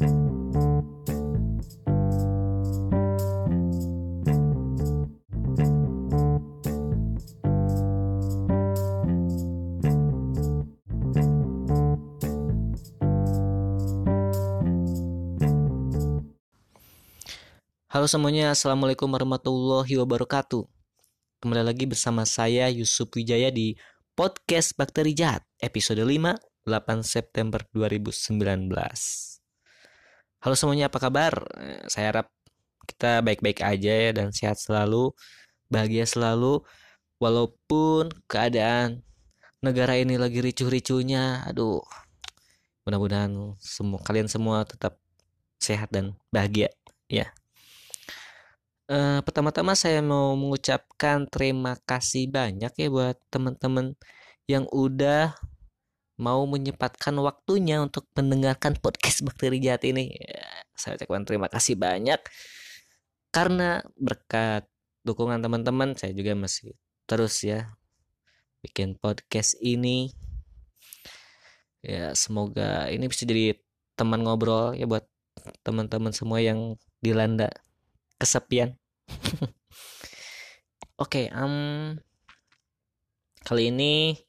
Halo semuanya, Assalamualaikum warahmatullahi wabarakatuh. Kembali lagi bersama saya Yusuf Wijaya di Podcast Bakteri Jahat Episode 5, 8 September 2019 Halo semuanya, apa kabar? Eh, saya harap kita baik-baik aja ya dan sehat selalu Bahagia selalu Walaupun keadaan negara ini lagi ricuh-ricuhnya Aduh Mudah-mudahan semua kalian semua tetap sehat dan bahagia ya Uh, pertama-tama saya mau mengucapkan terima kasih banyak ya buat teman-teman yang udah mau menyempatkan waktunya untuk mendengarkan podcast bakteri jahat ini. Ya, saya ucapkan terima kasih banyak karena berkat dukungan teman-teman saya juga masih terus ya bikin podcast ini. Ya, semoga ini bisa jadi teman ngobrol ya buat teman-teman semua yang dilanda kesepian Oke, okay, um, kali ini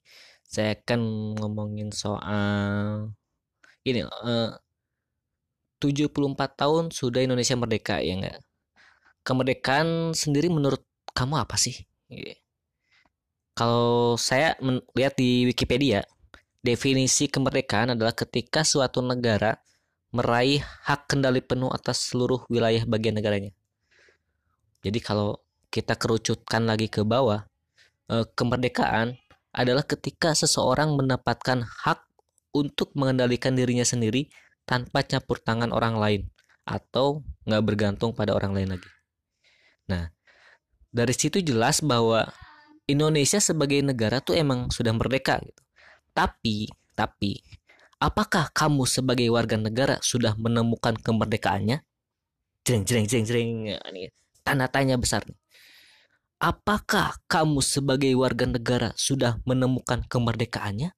saya akan ngomongin soal ini uh, 74 tahun sudah Indonesia merdeka ya enggak? Kemerdekaan sendiri menurut kamu apa sih? Yeah. Kalau saya melihat di Wikipedia, definisi kemerdekaan adalah ketika suatu negara meraih hak kendali penuh atas seluruh wilayah bagian negaranya. Jadi kalau kita kerucutkan lagi ke bawah, eh, kemerdekaan adalah ketika seseorang mendapatkan hak untuk mengendalikan dirinya sendiri tanpa campur tangan orang lain atau nggak bergantung pada orang lain lagi. Nah, dari situ jelas bahwa Indonesia sebagai negara tuh emang sudah merdeka gitu. Tapi, tapi apakah kamu sebagai warga negara sudah menemukan kemerdekaannya? Jeng jeng jeng jeng. Ini tanda tanya besar nih. Apakah kamu sebagai warga negara sudah menemukan kemerdekaannya?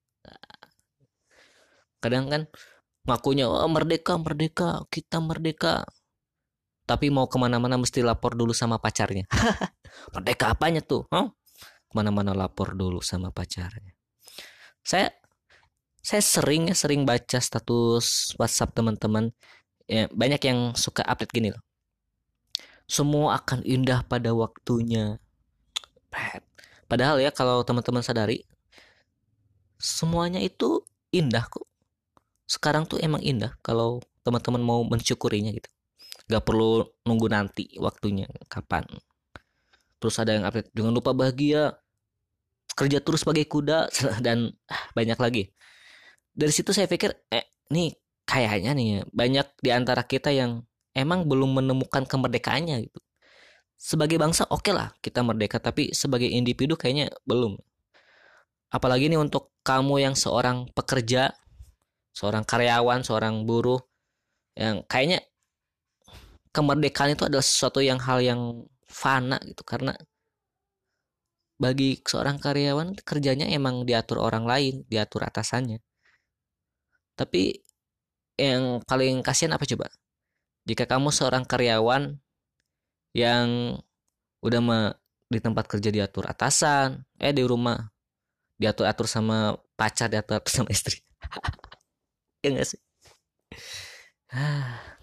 Kadang kan ngakunya oh, merdeka merdeka kita merdeka tapi mau ke mana-mana mesti lapor dulu sama pacarnya merdeka apanya tuh huh? ke mana-mana lapor dulu sama pacarnya saya saya sering ya sering baca status WhatsApp teman-teman ya, banyak yang suka update gini loh semua akan indah pada waktunya. Padahal ya kalau teman-teman sadari semuanya itu indah kok. Sekarang tuh emang indah kalau teman-teman mau mensyukurinya gitu. Gak perlu nunggu nanti waktunya kapan. Terus ada yang update jangan lupa bahagia kerja terus sebagai kuda dan ah, banyak lagi. Dari situ saya pikir eh nih kayaknya nih banyak di antara kita yang emang belum menemukan kemerdekaannya gitu. Sebagai bangsa oke okay lah kita merdeka, tapi sebagai individu kayaknya belum. Apalagi nih untuk kamu yang seorang pekerja, seorang karyawan, seorang buruh, yang kayaknya kemerdekaan itu adalah sesuatu yang hal yang fana gitu karena bagi seorang karyawan kerjanya emang diatur orang lain, diatur atasannya. Tapi yang paling kasihan apa coba? jika kamu seorang karyawan yang udah me, di tempat kerja diatur atasan, eh di rumah diatur-atur sama pacar, diatur-atur sama istri. ya gak sih?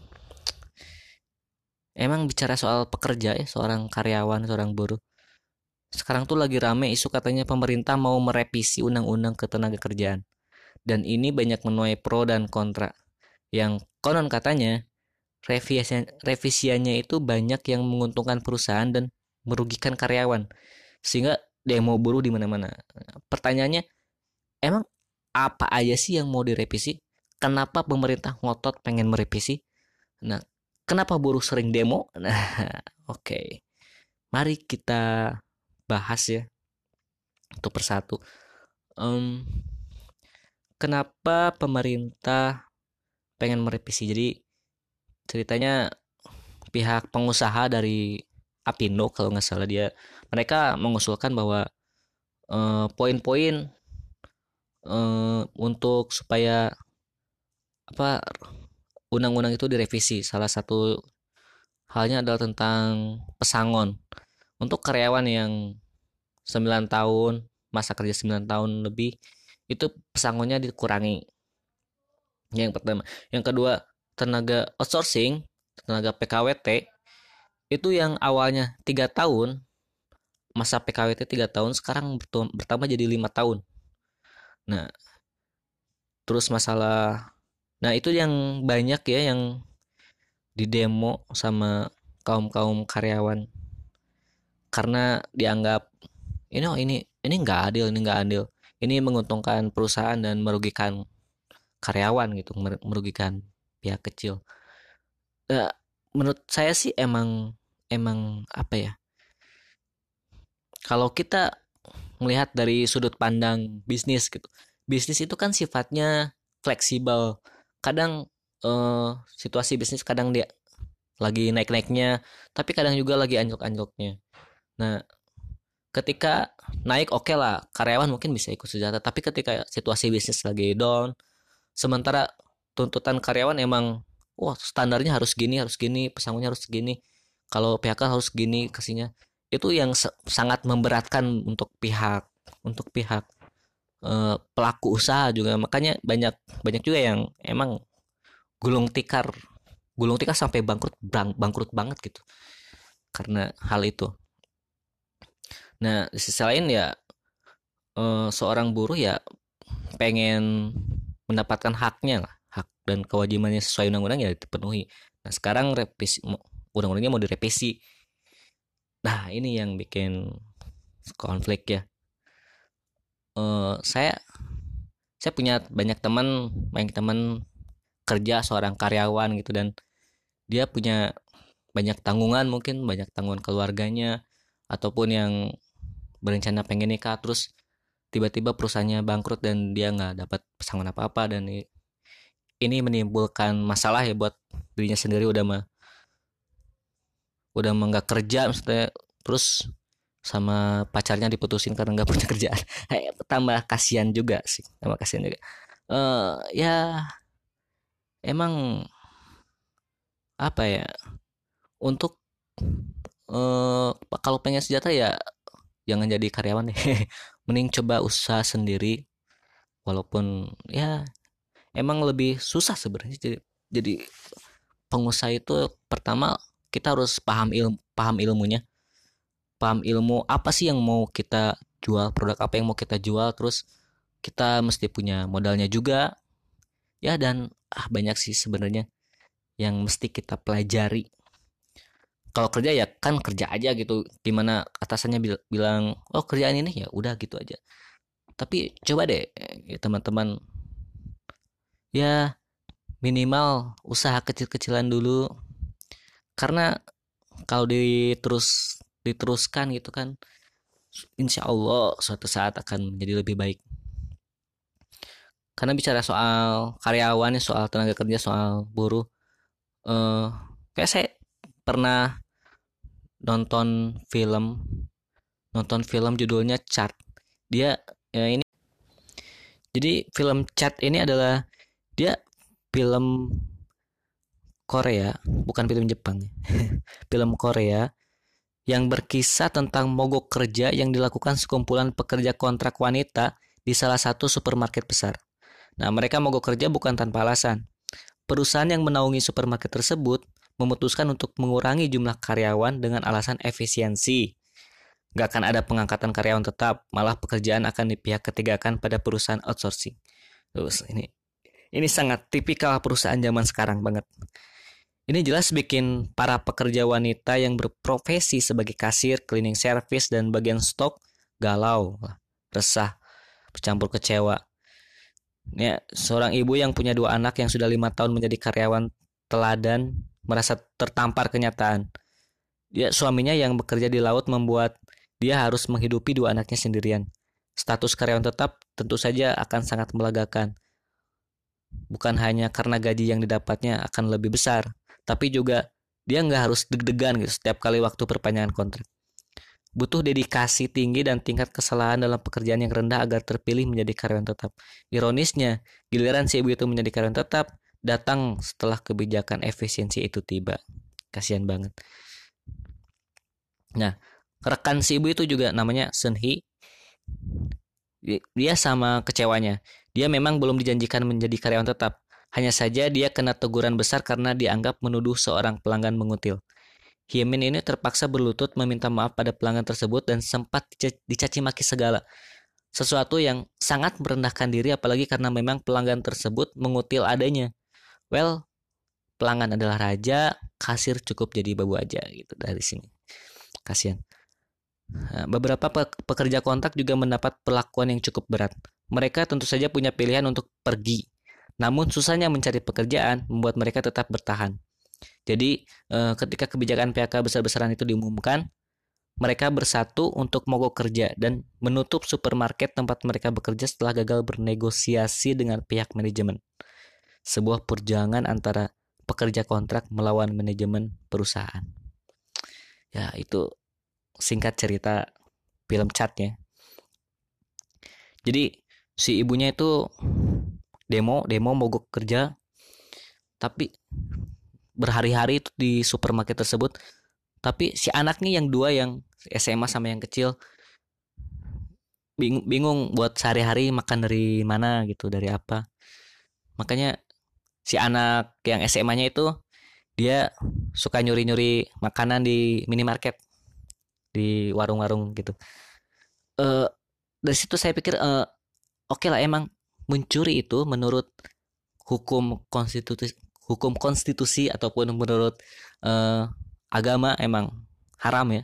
Emang bicara soal pekerja ya, seorang karyawan, seorang buruh. Sekarang tuh lagi rame isu katanya pemerintah mau merevisi undang-undang ketenaga kerjaan. Dan ini banyak menuai pro dan kontra. Yang konon katanya revisi revisiannya itu banyak yang menguntungkan perusahaan dan merugikan karyawan sehingga demo buruh di mana-mana. Pertanyaannya, emang apa aja sih yang mau direvisi? Kenapa pemerintah ngotot pengen merevisi? Nah, kenapa buruh sering demo? Nah, oke. Okay. Mari kita bahas ya. Untuk persatu. Um, kenapa pemerintah pengen merevisi? Jadi ceritanya pihak pengusaha dari Apindo kalau nggak salah dia mereka mengusulkan bahwa eh, poin-poin uh, untuk supaya apa undang-undang itu direvisi. Salah satu halnya adalah tentang pesangon. Untuk karyawan yang 9 tahun, masa kerja 9 tahun lebih, itu pesangonnya dikurangi. Yang pertama. Yang kedua, tenaga outsourcing, tenaga PKWT, itu yang awalnya tiga tahun, masa PKWT tiga tahun, sekarang bertambah jadi lima tahun. Nah, terus masalah, nah itu yang banyak ya yang di demo sama kaum kaum karyawan karena dianggap ini oh ini ini nggak adil ini nggak adil ini menguntungkan perusahaan dan merugikan karyawan gitu merugikan pihak kecil. Uh, menurut saya sih emang emang apa ya? Kalau kita melihat dari sudut pandang bisnis gitu bisnis itu kan sifatnya fleksibel. Kadang uh, situasi bisnis kadang dia lagi naik-naiknya, tapi kadang juga lagi anjlok-anjloknya. Nah, ketika naik oke okay lah, karyawan mungkin bisa ikut sejahtera, tapi ketika situasi bisnis lagi down, sementara tuntutan karyawan emang wah standarnya harus gini, harus gini, pesangonnya harus gini. Kalau PHK harus gini kasihnya. Itu yang sangat memberatkan untuk pihak untuk pihak uh, pelaku usaha juga. Makanya banyak banyak juga yang emang gulung tikar gulung tikar sampai bangkrut bang, bangkrut banget gitu karena hal itu nah di sisi lain ya eh, seorang buruh ya pengen mendapatkan haknya lah dan kewajibannya sesuai undang-undang ya dipenuhi. Nah sekarang revisi undang-undangnya mau direvisi. Nah ini yang bikin konflik ya. Uh, saya saya punya banyak teman banyak teman kerja seorang karyawan gitu dan dia punya banyak tanggungan mungkin banyak tanggungan keluarganya ataupun yang berencana pengen nikah terus tiba-tiba perusahaannya bangkrut dan dia nggak dapat pesangon apa-apa dan ini menimbulkan masalah ya buat dirinya sendiri udah mah udah nggak kerja maksudnya terus sama pacarnya diputusin karena nggak punya kerjaan. Tambah kasihan juga sih tambah kasihan juga. Uh, ya emang apa ya untuk uh, kalau pengen sejahtera ya jangan jadi karyawan deh. Mending coba usaha sendiri walaupun ya emang lebih susah sebenarnya jadi jadi pengusaha itu pertama kita harus paham ilmu paham ilmunya. Paham ilmu apa sih yang mau kita jual produk apa yang mau kita jual terus kita mesti punya modalnya juga. Ya dan ah banyak sih sebenarnya yang mesti kita pelajari. Kalau kerja ya kan kerja aja gitu. Di mana atasannya bil bilang oh kerjaan ini ya udah gitu aja. Tapi coba deh ya, teman-teman minimal usaha kecil-kecilan dulu. Karena kalau diterus diteruskan gitu kan insya Allah suatu saat akan menjadi lebih baik. Karena bicara soal karyawan soal tenaga kerja soal buruh uh, kayak saya pernah nonton film nonton film judulnya Chart. Dia ya ini jadi film Chat ini adalah dia film Korea bukan film Jepang film Korea yang berkisah tentang mogok kerja yang dilakukan sekumpulan pekerja kontrak wanita di salah satu supermarket besar. Nah, mereka mogok kerja bukan tanpa alasan. Perusahaan yang menaungi supermarket tersebut memutuskan untuk mengurangi jumlah karyawan dengan alasan efisiensi. Gak akan ada pengangkatan karyawan tetap, malah pekerjaan akan dipihak ketigakan pada perusahaan outsourcing. Terus ini ini sangat tipikal perusahaan zaman sekarang banget. Ini jelas bikin para pekerja wanita yang berprofesi sebagai kasir, cleaning service, dan bagian stok galau, resah, bercampur kecewa. Ya, seorang ibu yang punya dua anak yang sudah lima tahun menjadi karyawan teladan merasa tertampar kenyataan. Dia suaminya yang bekerja di laut membuat dia harus menghidupi dua anaknya sendirian. Status karyawan tetap tentu saja akan sangat melegakan. Bukan hanya karena gaji yang didapatnya akan lebih besar, tapi juga dia nggak harus deg-degan gitu setiap kali waktu perpanjangan kontrak. Butuh dedikasi tinggi dan tingkat kesalahan dalam pekerjaan yang rendah agar terpilih menjadi karyawan tetap. Ironisnya, giliran si ibu itu menjadi karyawan tetap, datang setelah kebijakan efisiensi itu tiba. Kasihan banget. Nah, rekan si ibu itu juga namanya Senhi. Dia sama kecewanya. Dia memang belum dijanjikan menjadi karyawan tetap. Hanya saja dia kena teguran besar karena dianggap menuduh seorang pelanggan mengutil. Hyemin ini terpaksa berlutut meminta maaf pada pelanggan tersebut dan sempat dicaci maki segala. Sesuatu yang sangat merendahkan diri apalagi karena memang pelanggan tersebut mengutil adanya. Well, pelanggan adalah raja, kasir cukup jadi babu aja gitu dari sini. Kasihan. Nah, beberapa pekerja kontrak juga mendapat perlakuan yang cukup berat. Mereka tentu saja punya pilihan untuk pergi. Namun susahnya mencari pekerjaan membuat mereka tetap bertahan. Jadi eh, ketika kebijakan PHK besar-besaran itu diumumkan, mereka bersatu untuk mogok kerja dan menutup supermarket tempat mereka bekerja setelah gagal bernegosiasi dengan pihak manajemen. Sebuah perjuangan antara pekerja kontrak melawan manajemen perusahaan. Ya, itu singkat cerita film catnya. Jadi si ibunya itu demo, demo mogok kerja. Tapi berhari-hari itu di supermarket tersebut. Tapi si anaknya yang dua yang SMA sama yang kecil bingung, bingung buat sehari-hari makan dari mana gitu dari apa. Makanya si anak yang SMA-nya itu dia suka nyuri-nyuri makanan di minimarket di warung-warung gitu. Uh, dari situ saya pikir uh, oke okay lah emang mencuri itu menurut hukum konstitusi hukum konstitusi ataupun menurut uh, agama emang haram ya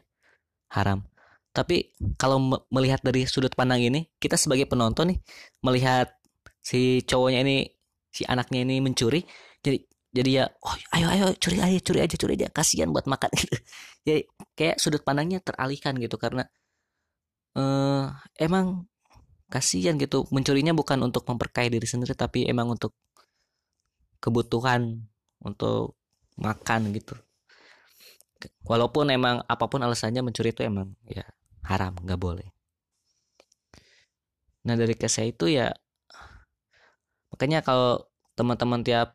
haram. Tapi kalau melihat dari sudut pandang ini kita sebagai penonton nih melihat si cowoknya ini si anaknya ini mencuri jadi jadi ya oh ayo ayo curi aja curi aja curi aja kasihan buat makan. Gitu. Jadi kayak sudut pandangnya teralihkan gitu karena uh, emang kasihan gitu. Mencurinya bukan untuk memperkaya diri sendiri tapi emang untuk kebutuhan untuk makan gitu. Walaupun emang apa pun alasannya mencuri itu emang ya haram nggak boleh. Nah dari kisah itu ya makanya kalau teman-teman tiap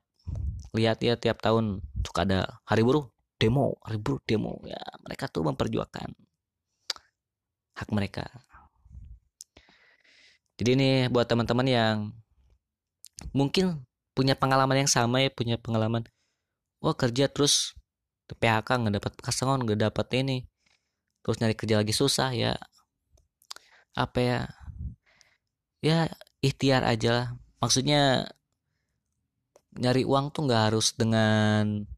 lihat ya tiap tahun suka ada hari buruh demo hari buruh demo. Ya mereka tuh memperjuangkan hak mereka jadi ini buat teman-teman yang mungkin punya pengalaman yang sama ya, punya pengalaman wah kerja terus PHK nggak dapat pesangon nggak dapat ini terus nyari kerja lagi susah ya. Apa ya? Ya ikhtiar aja lah. Maksudnya nyari uang tuh nggak harus dengan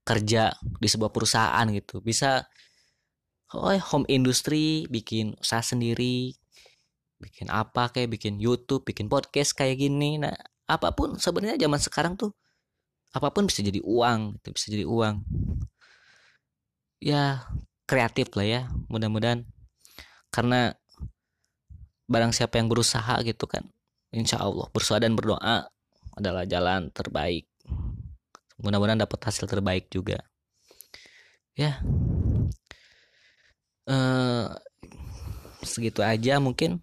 kerja di sebuah perusahaan gitu. Bisa oh home industry bikin usaha sendiri bikin apa kayak bikin YouTube bikin podcast kayak gini. Nah apa pun sebenarnya zaman sekarang tuh apa pun bisa jadi uang itu bisa jadi uang. Ya kreatif lah ya mudah-mudahan. Karena barang siapa yang berusaha gitu kan insya Allah berusaha dan berdoa adalah jalan terbaik. Mudah-mudahan dapat hasil terbaik juga. Ya. Eh, segitu aja mungkin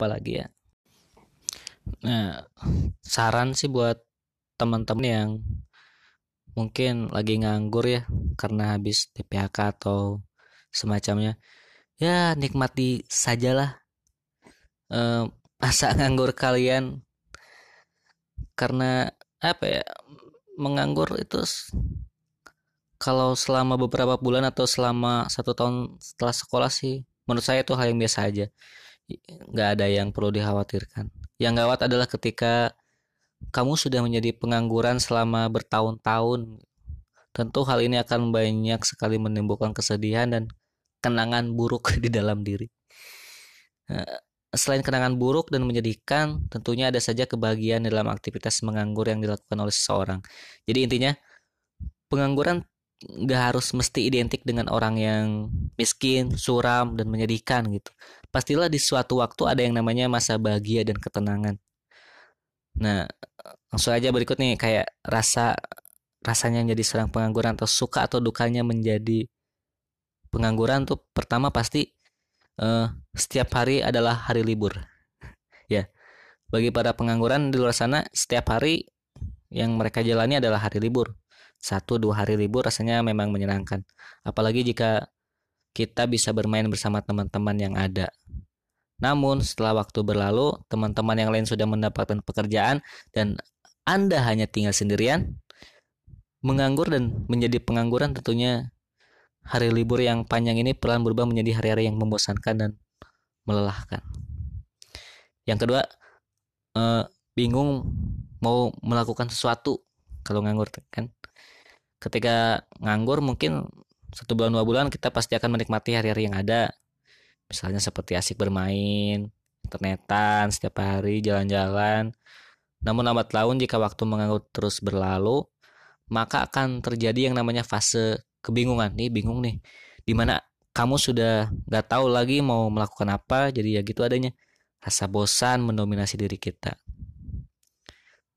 apalagi ya? Nah saran sih buat teman-teman yang mungkin lagi nganggur ya karena habis PHK atau semacamnya ya nikmati sajalah eh, masa nganggur kalian. Karena apa ya menganggur itu kalau selama beberapa bulan atau selama satu tahun setelah sekolah sih menurut saya itu hal yang biasa aja nggak ada yang perlu dikhawatirkan. Yang gawat adalah ketika kamu sudah menjadi pengangguran selama bertahun-tahun. Tentu hal ini akan banyak sekali menimbulkan kesedihan dan kenangan buruk di dalam diri. Eh, selain kenangan buruk dan menyedihkan, tentunya ada saja kebahagiaan dalam aktivitas menganggur yang dilakukan oleh seseorang. Jadi intinya, pengangguran nggak harus mesti identik dengan orang yang miskin, suram, dan menyedihkan gitu. Pastilah di suatu waktu ada yang namanya masa bahagia dan ketenangan. Nah, langsung aja berikut nih kayak rasa rasanya jadi seorang pengangguran atau suka atau dukanya menjadi pengangguran tuh pertama pasti uh, setiap hari adalah hari libur. ya. Bagi para pengangguran di luar sana setiap hari yang mereka jalani adalah hari libur. Satu dua hari libur rasanya memang menyenangkan. Apalagi jika kita bisa bermain bersama teman-teman yang ada. Namun setelah waktu berlalu, teman-teman yang lain sudah mendapatkan pekerjaan dan Anda hanya tinggal sendirian, menganggur dan menjadi pengangguran tentunya hari libur yang panjang ini perlahan berubah menjadi hari-hari yang membosankan dan melelahkan. Yang kedua, eh, bingung mau melakukan sesuatu kalau nganggur kan. Ketika nganggur mungkin satu bulan dua bulan kita pasti akan menikmati hari-hari yang ada. Misalnya seperti asik bermain internetan setiap hari jalan-jalan. Namun lambat laun jika waktu menganggur terus berlalu maka akan terjadi yang namanya fase kebingungan. Nih bingung nih. Di mana kamu sudah nggak tahu lagi mau melakukan apa jadi ya gitu adanya. Rasa bosan mendominasi diri kita.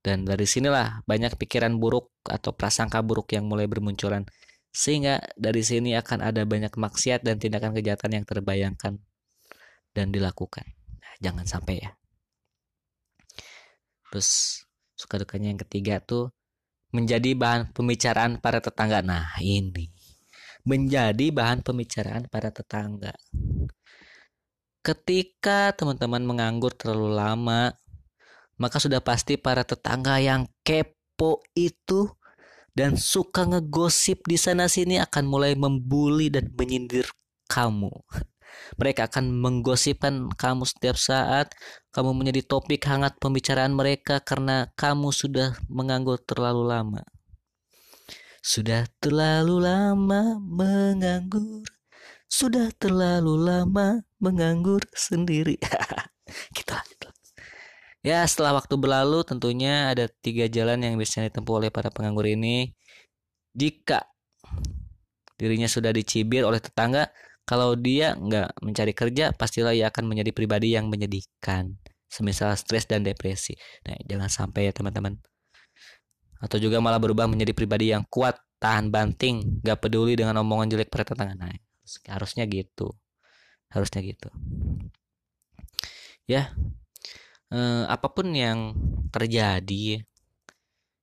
Dan dari sinilah banyak pikiran buruk atau prasangka buruk yang mulai bermunculan sehingga dari sini akan ada banyak maksiat dan tindakan kejahatan yang terbayangkan dan dilakukan. Nah, jangan sampai ya. Terus suka dukanya yang ketiga tuh menjadi bahan pembicaraan para tetangga. Nah, ini menjadi bahan pembicaraan para tetangga. Ketika teman-teman menganggur terlalu lama, maka sudah pasti para tetangga yang kepo itu dan suka ngegosip di sana sini akan mulai membuli dan menyindir kamu. Mereka akan menggosipkan kamu setiap saat. Kamu menjadi topik hangat pembicaraan mereka karena kamu sudah menganggur terlalu lama. Sudah terlalu lama menganggur. Sudah terlalu lama menganggur sendiri. kita Ya, setelah waktu berlalu tentunya ada tiga jalan yang bisa ditempuh oleh para penganggur ini. Jika dirinya sudah dicibir oleh tetangga, kalau dia nggak mencari kerja, pastilah ia akan menjadi pribadi yang menyedihkan. Semisal stres dan depresi. Nah, jangan sampai ya teman-teman. Atau juga malah berubah menjadi pribadi yang kuat, tahan banting, nggak peduli dengan omongan jelek para tetangga. Nah, harusnya gitu. Harusnya gitu. Ya, eh, apa pun yang terjadi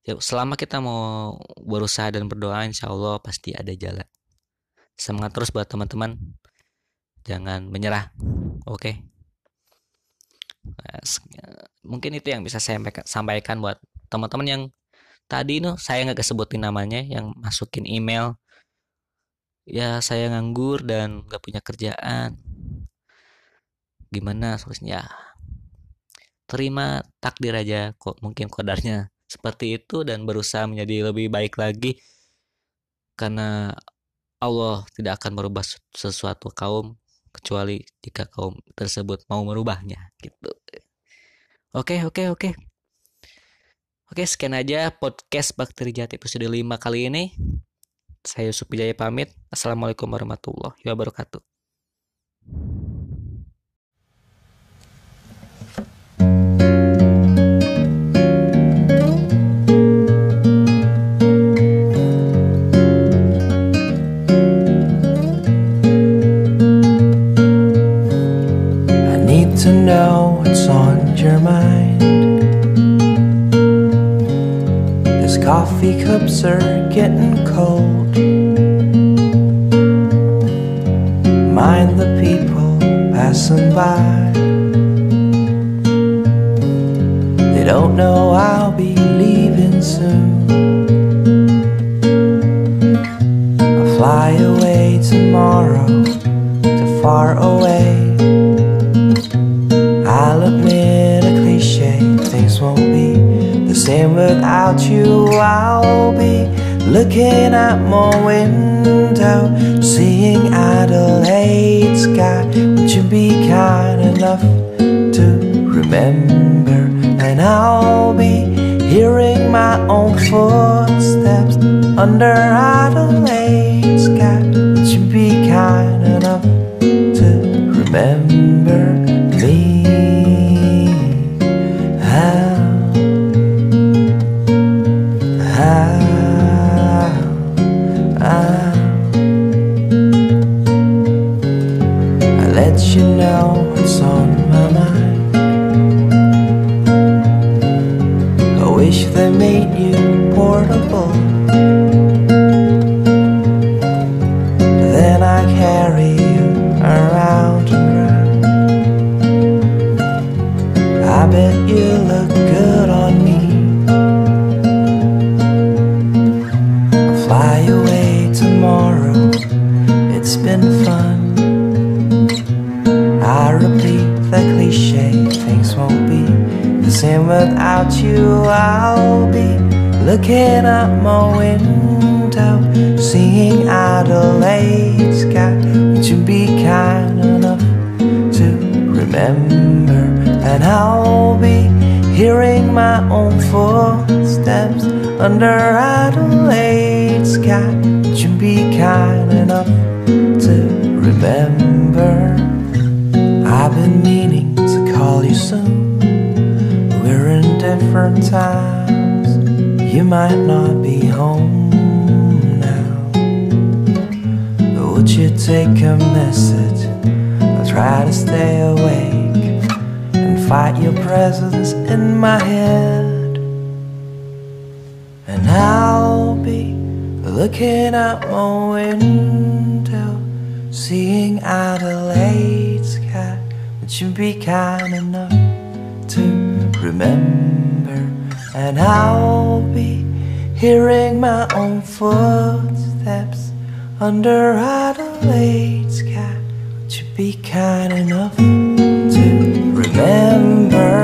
ya, selama kita mau berusaha dan berdoa insya Allah pasti ada jalan. Semangat terus buat teman-teman. Jangan menyerah oke? Okay? mungkin itu yang bisa saya sampaikan buat teman-teman yang tadi no saya nggak kesebutin namanya yang masukin email. Ya saya nganggur dan nggak punya kerjaan. Gimana solusinya terima takdir aja kok mungkin kodarnya seperti itu dan berusaha menjadi lebih baik lagi karena Allah tidak akan merubah sesuatu kaum kecuali jika kaum tersebut mau merubahnya gitu. Oke, oke, oke. Oke, sekian aja podcast Bakteri Jati episode 5 kali ini. Saya Yusuf Wijaya pamit. Assalamualaikum warahmatullahi wabarakatuh. Coffee cups are getting cold. Mind the people passing by. They don't know I'll be leaving soon. I fly away tomorrow to far away. Without you. I'll be looking at my window, seeing Adelaide sky. Would you be kind enough to remember? And I'll be hearing my own footsteps under Adelaide sky. Would you be kind enough to remember without you, I'll be looking out my window, seeing Adelaide sky. Would you be kind enough to remember? And I'll be hearing my own footsteps under Adelaide sky. Would you be kind enough to remember? I've been different times. You might not be home now. But would you take a message? I'll try to stay awake and fight your presence in my head. And I'll be looking out my window, seeing Adelaide sky. Would you be kind enough remember? And I'll be hearing my own footsteps under Adelaide sky. Would you be kind enough to remember?